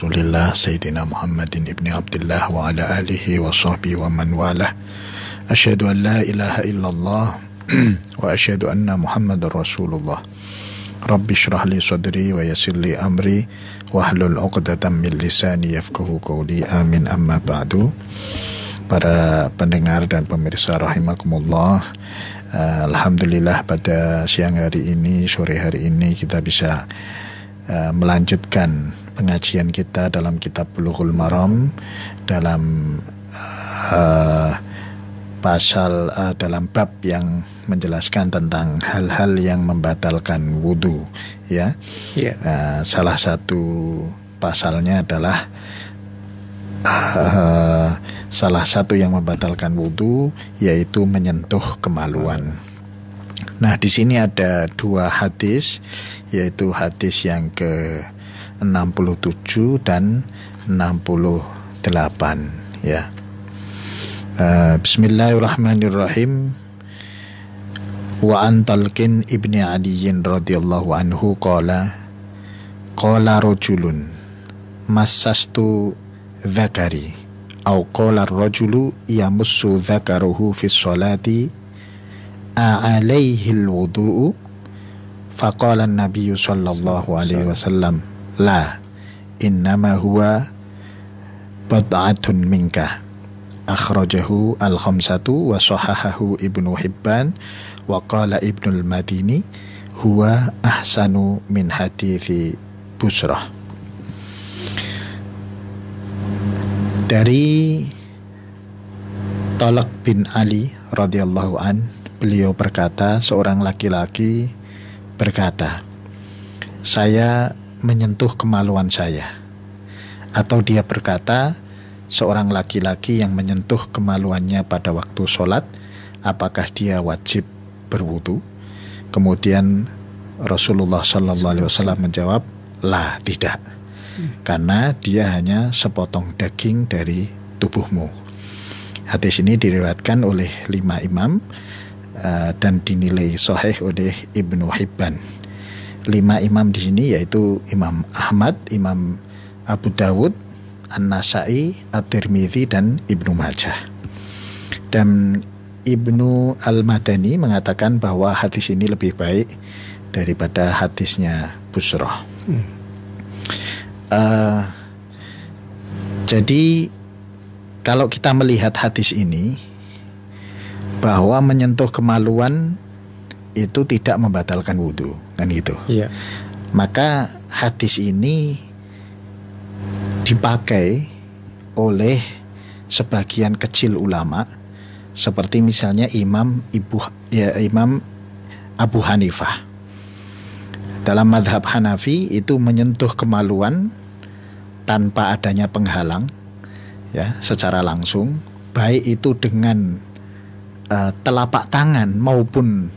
Rasulillah Sayyidina Muhammadin ibni Abdullah wa ala alihi wa sahbihi wa man walah. Asyhadu an la ilaha illallah wa asyhadu anna Muhammadar Rasulullah. Rabbi syrah li sadri wa yassir li amri lisani yafqahu qawli. Amin. Amma ba'du. Para pendengar dan pemirsa rahimakumullah uh, Alhamdulillah pada siang hari ini, sore hari ini kita bisa uh, melanjutkan pengajian kita dalam kitab Bulughul Maram dalam uh, pasal uh, dalam bab yang menjelaskan tentang hal-hal yang membatalkan wudhu ya yeah. uh, salah satu pasalnya adalah uh, salah satu yang membatalkan wudhu yaitu menyentuh kemaluan. Nah di sini ada dua hadis yaitu hadis yang ke 67 dan 68 ya. Uh, Bismillahirrahmanirrahim. Wa antalkin ibni Adiyin radhiyallahu anhu qala qala rajulun massastu dzakari au qala ar-rajulu yamussu dzakaruhu fi sholati a'alaihi al-wudu'u faqala an-nabiy sallallahu alaihi wasallam La, innama huwa bad'atun minka. Akhrajahu al-khamsatu wa sahahahu Ibnu Hibban wa qala Ibnu al-Madini huwa ahsanu min hadithi Busrah. Dari Talak bin Ali radhiyallahu an beliau berkata seorang laki-laki berkata saya menyentuh kemaluan saya. Atau dia berkata, seorang laki-laki yang menyentuh kemaluannya pada waktu sholat, apakah dia wajib berwudu? Kemudian Rasulullah Sallallahu Alaihi Wasallam menjawab, lah tidak, karena dia hanya sepotong daging dari tubuhmu. Hadis ini diriwayatkan oleh lima imam uh, dan dinilai sahih oleh Ibnu Hibban lima imam di sini yaitu Imam Ahmad, Imam Abu Dawud, An-Nasai, At-Tirmidzi dan Ibnu Majah. Dan Ibnu Al-Madani mengatakan bahwa hadis ini lebih baik daripada hadisnya Busroh. Hmm. Uh, jadi kalau kita melihat hadis ini bahwa menyentuh kemaluan itu tidak membatalkan wudhu kan gitu. Iya. Maka hadis ini dipakai oleh sebagian kecil ulama seperti misalnya Imam Ibu ya Imam Abu Hanifah. Dalam madhab Hanafi itu menyentuh kemaluan tanpa adanya penghalang ya secara langsung baik itu dengan uh, telapak tangan maupun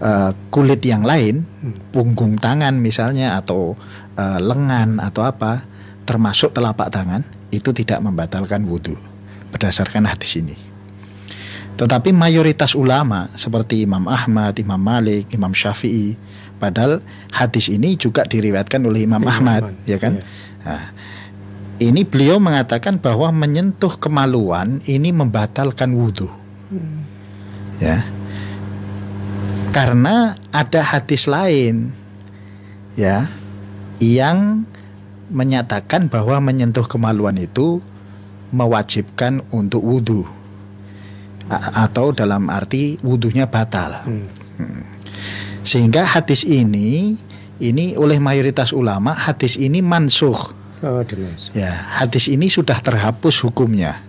uh, kulit yang lain, hmm. punggung tangan misalnya atau uh, lengan atau apa, termasuk telapak tangan, itu tidak membatalkan wudhu berdasarkan hadis ini. Tetapi mayoritas ulama seperti Imam Ahmad, Imam Malik, Imam Syafi'i, padahal hadis ini juga diriwayatkan oleh Imam ya, Ahmad, ya kan? Ya. Nah, ini beliau mengatakan bahwa menyentuh kemaluan ini membatalkan wudhu. Hmm. Ya, karena ada hadis lain ya yang menyatakan bahwa menyentuh kemaluan itu mewajibkan untuk wudhu atau dalam arti wudhunya batal. Hmm. hmm. Sehingga hadis ini ini oleh mayoritas ulama hadis ini mansuh. Oh, ya, hadis ini sudah terhapus hukumnya.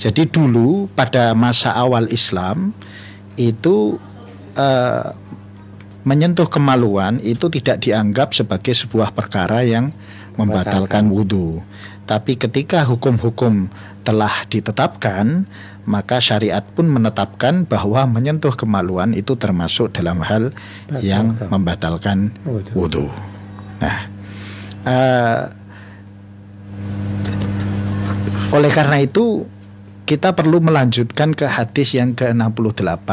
Jadi dulu pada masa awal Islam itu uh, menyentuh kemaluan itu tidak dianggap sebagai sebuah perkara yang membatalkan wudhu. Tapi ketika hukum-hukum telah ditetapkan, maka syariat pun menetapkan bahwa menyentuh kemaluan itu termasuk dalam hal Batalkan. yang membatalkan wudhu. Nah, uh, oleh karena itu kita perlu melanjutkan ke hadis yang ke-68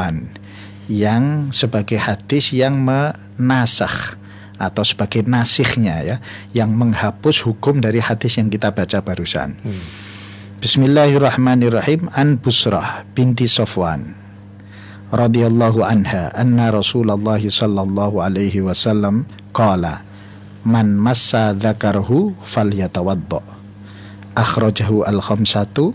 yang sebagai hadis yang menasah atau sebagai nasihnya ya yang menghapus hukum dari hadis yang kita baca barusan. Hmm. Bismillahirrahmanirrahim an Busrah binti Sofwan radhiyallahu anha anna Rasulullah sallallahu alaihi wasallam qala man massa dzakarahu falyatawadda akhrajahu al-khamsatu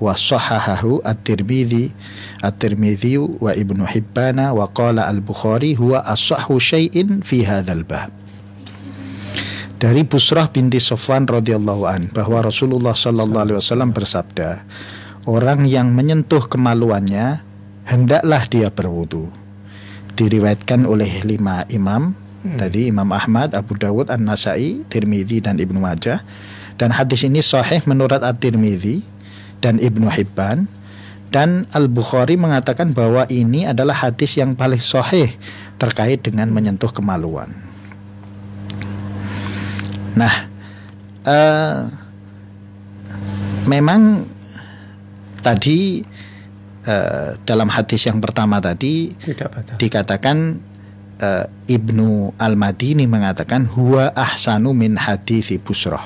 wa sahahahu at-Tirmidzi at-Tirmidzi wa Ibnu Hibban wa qala al-Bukhari huwa asahhu syai'in fi hadzal bab dari Busrah binti Sofwan radhiyallahu an bahwa Rasulullah sallallahu alaihi wasallam bersabda, orang yang menyentuh kemaluannya hendaklah dia berwudu. Diriwayatkan oleh lima imam hmm. tadi Imam Ahmad, Abu Dawud, An-Nasai, Tirmidzi dan Ibnu Majah. Dan hadis ini sahih menurut At-Tirmidzi dan Ibnu Hibban. Dan Al-Bukhari mengatakan bahwa ini adalah hadis yang paling sahih terkait dengan menyentuh kemaluan. Nah, uh, memang tadi uh, dalam hadis yang pertama tadi dikatakan uh, Ibnu Al-Madini mengatakan huwa ahsanu min hadis busroh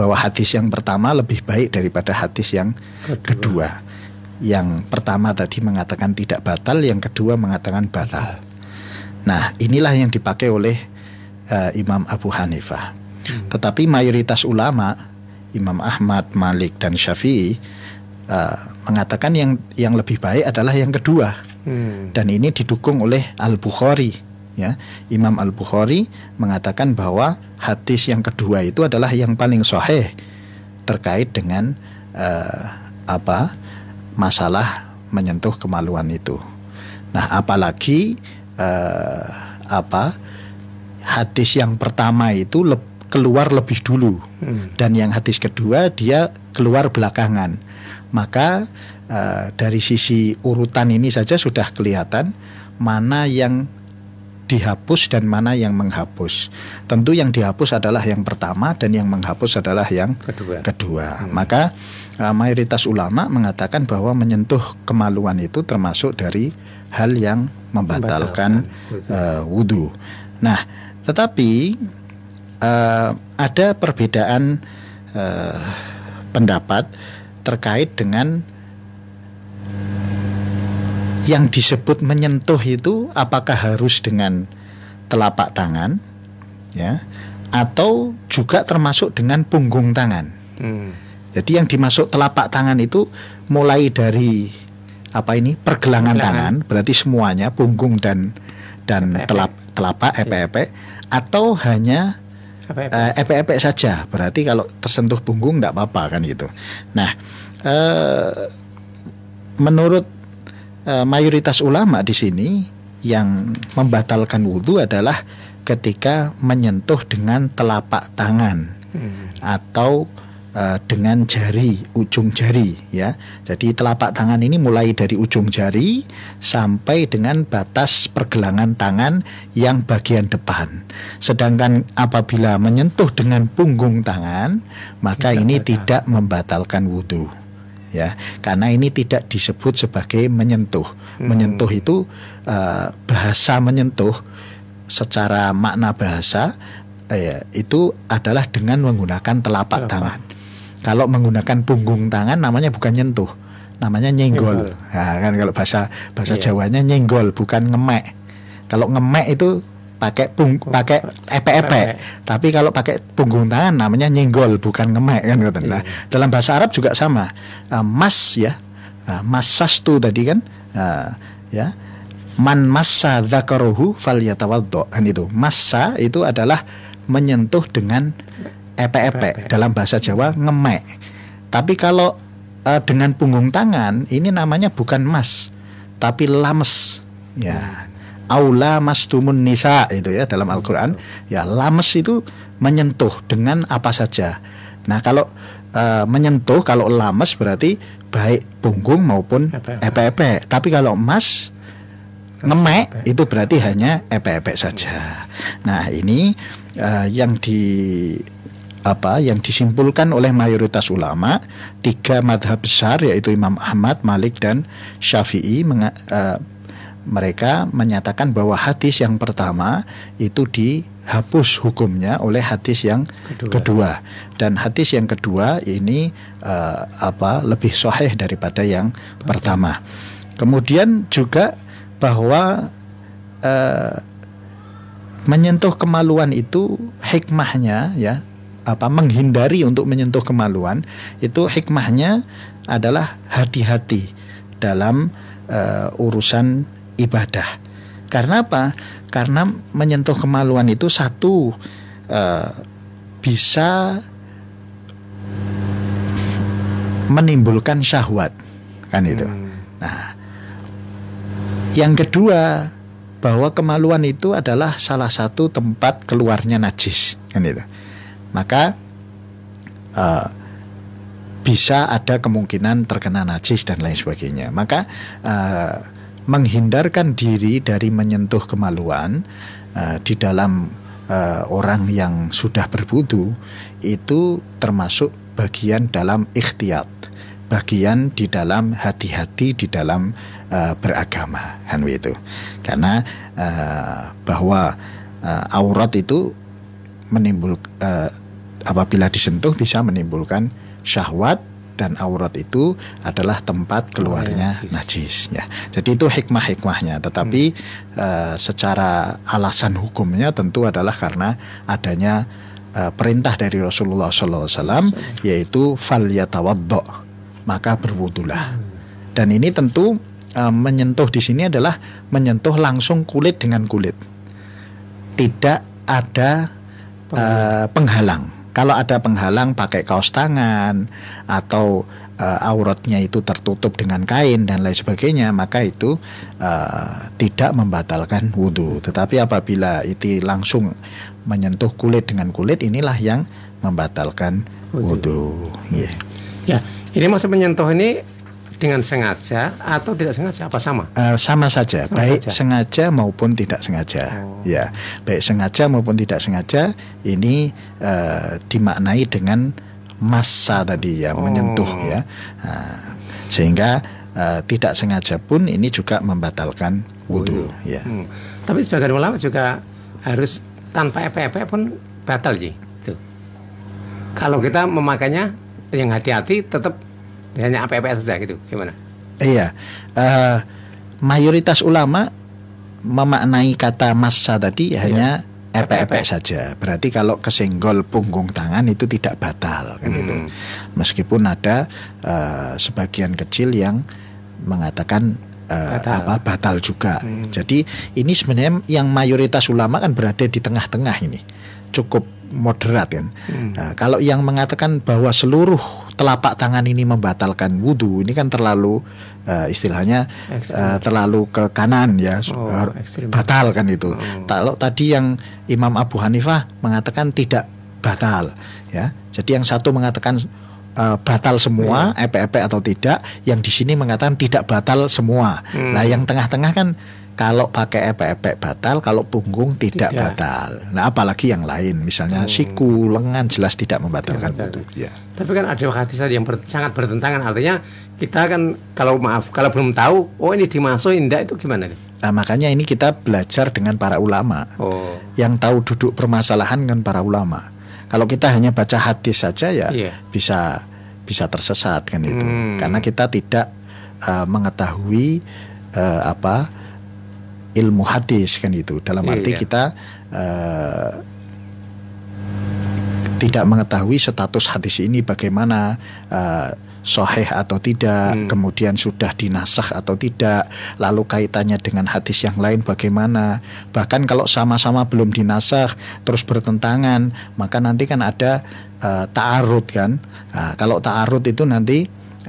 bahwa hadis yang pertama lebih baik daripada hadis yang kedua. kedua. Yang pertama tadi mengatakan tidak batal, yang kedua mengatakan batal. Nah, inilah yang dipakai oleh uh, Imam Abu Hanifah. Tetapi mayoritas ulama Imam Ahmad, Malik dan Syafi'i uh, mengatakan yang yang lebih baik adalah yang kedua. Hmm. Dan ini didukung oleh Al Bukhari. Ya, Imam Al Bukhari mengatakan bahwa hadis yang kedua itu adalah yang paling sahih terkait dengan uh, apa masalah menyentuh kemaluan itu. Nah, apalagi uh, apa hadis yang pertama itu lebih keluar lebih dulu hmm. dan yang hadis kedua dia keluar belakangan maka uh, dari sisi urutan ini saja sudah kelihatan mana yang dihapus dan mana yang menghapus. Tentu yang dihapus adalah yang pertama dan yang menghapus adalah yang kedua. kedua. Hmm. Maka uh, mayoritas ulama mengatakan bahwa menyentuh kemaluan itu termasuk dari hal yang membatalkan, membatalkan uh, wudhu. Nah, tetapi uh, ada perbedaan uh, pendapat terkait dengan yang disebut menyentuh itu apakah harus dengan telapak tangan ya atau juga termasuk dengan punggung tangan. Hmm. Jadi yang dimasuk telapak tangan itu mulai dari apa ini pergelangan, pergelangan. tangan berarti semuanya punggung dan dan telap, telapak epe-epe atau hanya epek-epek uh, saja. Berarti kalau tersentuh punggung tidak apa-apa kan gitu. Nah, uh, menurut uh, mayoritas ulama di sini yang membatalkan wudhu adalah ketika menyentuh dengan telapak tangan hmm. atau uh, dengan jari, ujung jari ya. Jadi telapak tangan ini mulai dari ujung jari sampai dengan batas pergelangan tangan yang bagian depan. Sedangkan apabila menyentuh dengan punggung tangan, maka tidak ini batal. tidak membatalkan wudhu ya karena ini tidak disebut sebagai menyentuh hmm. menyentuh itu uh, bahasa menyentuh secara makna bahasa eh, itu adalah dengan menggunakan telapak, telapak. tangan kalau menggunakan punggung tangan namanya bukan nyentuh, namanya nyenggol. Nah, kan kalau bahasa bahasa iya. Jawanya nyenggol bukan ngemek. Kalau ngemek itu pakai pung pakai epe-epe. Tapi kalau pakai punggung tangan namanya nyenggol bukan ngemek kan gitu. Nah, iya. dalam bahasa Arab juga sama. Uh, mas ya. Uh, masas tuh tadi kan uh, ya. Man massa dzakaruhu falyatawaddo. Kan itu. Massa itu adalah menyentuh dengan epe-epe dalam bahasa Jawa ngemek. Tapi kalau uh, dengan punggung tangan ini namanya bukan mas, tapi lames. Ya. Aula mastumun nisa itu ya dalam Al-Qur'an. Ya, lames itu menyentuh dengan apa saja. Nah, kalau uh, menyentuh kalau lames berarti baik punggung maupun epe-epe. Tapi kalau mas ngemek itu berarti hanya epe-epe saja. Nah, ini uh, yang di apa yang disimpulkan oleh mayoritas ulama tiga madhab besar yaitu Imam Ahmad, Malik dan Syafi'i uh, mereka menyatakan bahwa hadis yang pertama itu dihapus hukumnya oleh hadis yang kedua, kedua. dan hadis yang kedua ini uh, apa lebih sahih daripada yang pertama. Kemudian juga bahwa uh, menyentuh kemaluan itu hikmahnya ya apa menghindari untuk menyentuh kemaluan itu hikmahnya adalah hati-hati dalam uh, urusan ibadah. Karena apa? Karena menyentuh kemaluan itu satu uh, bisa menimbulkan syahwat kan itu. Hmm. Nah, yang kedua bahwa kemaluan itu adalah salah satu tempat keluarnya najis kan itu. Maka uh, bisa ada kemungkinan terkena najis dan lain sebagainya. Maka uh, menghindarkan diri dari menyentuh kemaluan uh, di dalam uh, orang yang sudah berbudu itu termasuk bagian dalam ikhtiyat, bagian di dalam hati-hati di dalam uh, beragama kan itu. Karena uh, bahwa uh, aurat itu menimbul uh, apabila disentuh bisa menimbulkan syahwat dan aurat itu adalah tempat keluarnya oh, ya, najis. ya. Jadi itu hikmah-hikmahnya. Tetapi hmm. uh, secara alasan hukumnya tentu adalah karena adanya uh, perintah dari Rasulullah SAW yaitu fal yatawaddo maka berwudulah. Hmm. Dan ini tentu uh, menyentuh di sini adalah menyentuh langsung kulit dengan kulit. Tidak ada uh, penghalang kalau ada penghalang pakai kaos tangan atau uh, auratnya itu tertutup dengan kain dan lain sebagainya, maka itu uh, tidak membatalkan wudhu. Tetapi apabila itu langsung menyentuh kulit dengan kulit, inilah yang membatalkan wudhu. Yeah. Ya, ini maksud menyentuh ini dengan sengaja atau tidak sengaja apa sama? Uh, sama saja, sama baik saja. sengaja maupun tidak sengaja. Oh. Ya, baik sengaja maupun tidak sengaja ini uh, dimaknai dengan masa tadi ya, oh. menyentuh ya. Uh, sehingga uh, tidak sengaja pun ini juga membatalkan wudhu. Oh, iya. ya. Hmm. Tapi sebagian ulama juga harus tanpa efek-efek pun batal sih. Kalau kita memakainya yang hati-hati tetap hanya apa-apa saja gitu gimana iya uh, mayoritas ulama memaknai kata masa tadi ya. hanya epek-epek saja. Berarti kalau kesenggol punggung tangan itu tidak batal kan hmm. itu. Meskipun ada uh, sebagian kecil yang mengatakan uh, batal. apa batal juga. Hmm. Jadi ini sebenarnya yang mayoritas ulama kan berada di tengah-tengah ini. Cukup moderat kan. Hmm. Nah, kalau yang mengatakan bahwa seluruh telapak tangan ini membatalkan wudhu, ini kan terlalu uh, istilahnya uh, terlalu ke kanan ya, oh, batal kan itu. Oh. Kalau tadi yang Imam Abu Hanifah mengatakan tidak batal, ya. Jadi yang satu mengatakan uh, batal semua, hmm. epe-epe atau tidak, yang di sini mengatakan tidak batal semua. Hmm. Nah, yang tengah-tengah kan kalau pakai epek-epek batal, kalau punggung tidak, tidak batal. Nah, apalagi yang lain, misalnya hmm. siku, lengan jelas tidak membatalkan wudhu. Ya. Tapi kan ada hadis yang ber, sangat bertentangan. Artinya kita kan kalau maaf, kalau belum tahu, oh ini dimasuk indah itu gimana? Nah, makanya ini kita belajar dengan para ulama. Oh. Yang tahu duduk permasalahan dengan para ulama. Kalau kita hanya baca hadis saja ya yeah. bisa bisa tersesat kan itu. Hmm. Karena kita tidak uh, mengetahui uh, apa ilmu hadis kan itu dalam iya, arti iya. kita uh, tidak mengetahui status hadis ini bagaimana uh, soheh atau tidak, hmm. kemudian sudah dinasah atau tidak, lalu kaitannya dengan hadis yang lain bagaimana. Bahkan kalau sama-sama belum dinasah terus bertentangan, maka nanti kan ada uh, ta'arud kan. Nah, kalau ta'arud itu nanti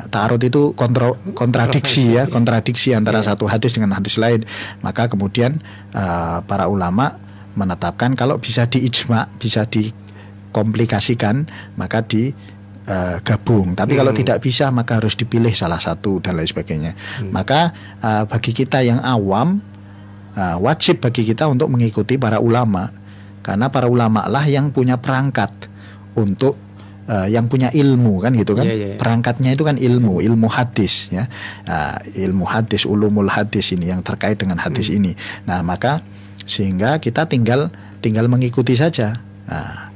Ta'arud itu kontra, kontradiksi ya, kontradiksi antara yeah. satu hadis dengan hadis lain. Maka kemudian uh, para ulama menetapkan kalau bisa diijma, bisa dikomplikasikan, maka di uh, gabung. Tapi hmm. kalau tidak bisa maka harus dipilih salah satu dan lain sebagainya. Hmm. Maka uh, bagi kita yang awam uh, wajib bagi kita untuk mengikuti para ulama karena para ulama lah yang punya perangkat untuk uh, yang punya ilmu kan gitu kan. Iya, iya, iya. Perangkatnya itu kan ilmu, ilmu hadis ya. Uh, ilmu hadis, ulumul hadis ini yang terkait dengan hadis Hmm. ini. Nah, maka sehingga kita tinggal tinggal mengikuti saja. Nah,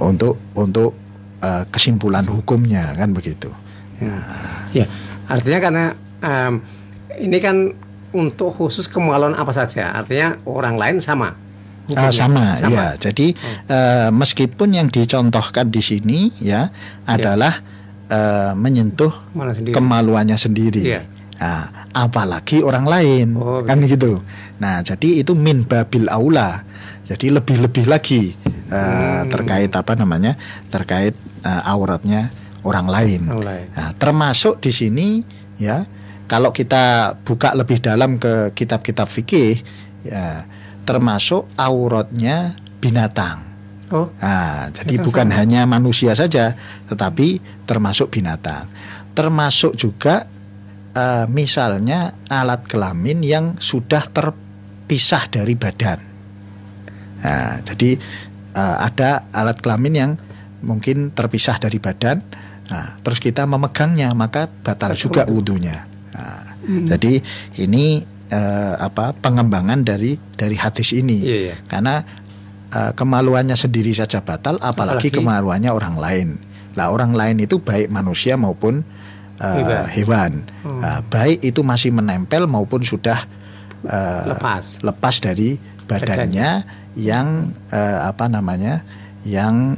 untuk untuk uh, kesimpulan hukumnya kan begitu. Ya, artinya karena em, ini kan untuk khusus kemaluan apa saja. Artinya orang lain sama. Ah, hukumnya. sama, ya. Jadi eh, meskipun yang dicontohkan di sini ya adalah eh, menyentuh Mana sendiri. kemaluannya sendiri. Iya. Nah, apalagi orang lain, Oh, kan gitu. Nah, jadi itu min babil aula. Jadi lebih-lebih lagi eh, Hmm. terkait apa namanya? Terkait eh, auratnya orang lain. Orang lain. Nah, termasuk di sini ya, kalau kita buka lebih dalam ke kitab-kitab fikih, ya, termasuk auratnya binatang. Oh, Nah, jadi bukan sama. hanya manusia saja, tetapi termasuk binatang. Termasuk juga eh, misalnya alat kelamin yang sudah terpisah dari badan. Nah, jadi eh, ada alat kelamin yang mungkin terpisah dari badan. Nah, terus kita memegangnya, maka batal Batal juga wudhu. wudhunya. Nah, Jadi ini eh, apa pengembangan dari dari hadis ini Iya, iya. karena eh, kemaluannya sendiri saja batal apalagi, Apalagi- kemaluannya orang lain lah orang lain itu baik manusia maupun eh, Hewan. hewan Hmm. Nah, baik itu masih menempel maupun sudah eh, lepas. lepas dari badannya yang eh, apa namanya yang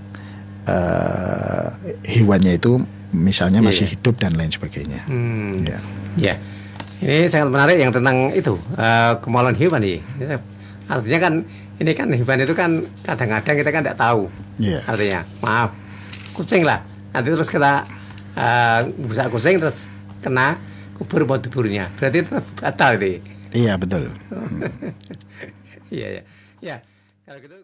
eh, hewannya itu misalnya Iya, masih iya. hidup dan lain sebagainya Hmm. ya Ya, ini sangat menarik yang tentang itu eh, kemaluan hewan nih. Ya, Artinya kan ini kan hewan itu kan kadang-kadang kita kan tidak tahu. Iya. Artinya, maaf, kucing lah. Nanti terus kita eh, bisa kucing terus kena kubur bau tuburnya. Berarti itu batal ini. iya betul Iya ya. Ya, kalau gitu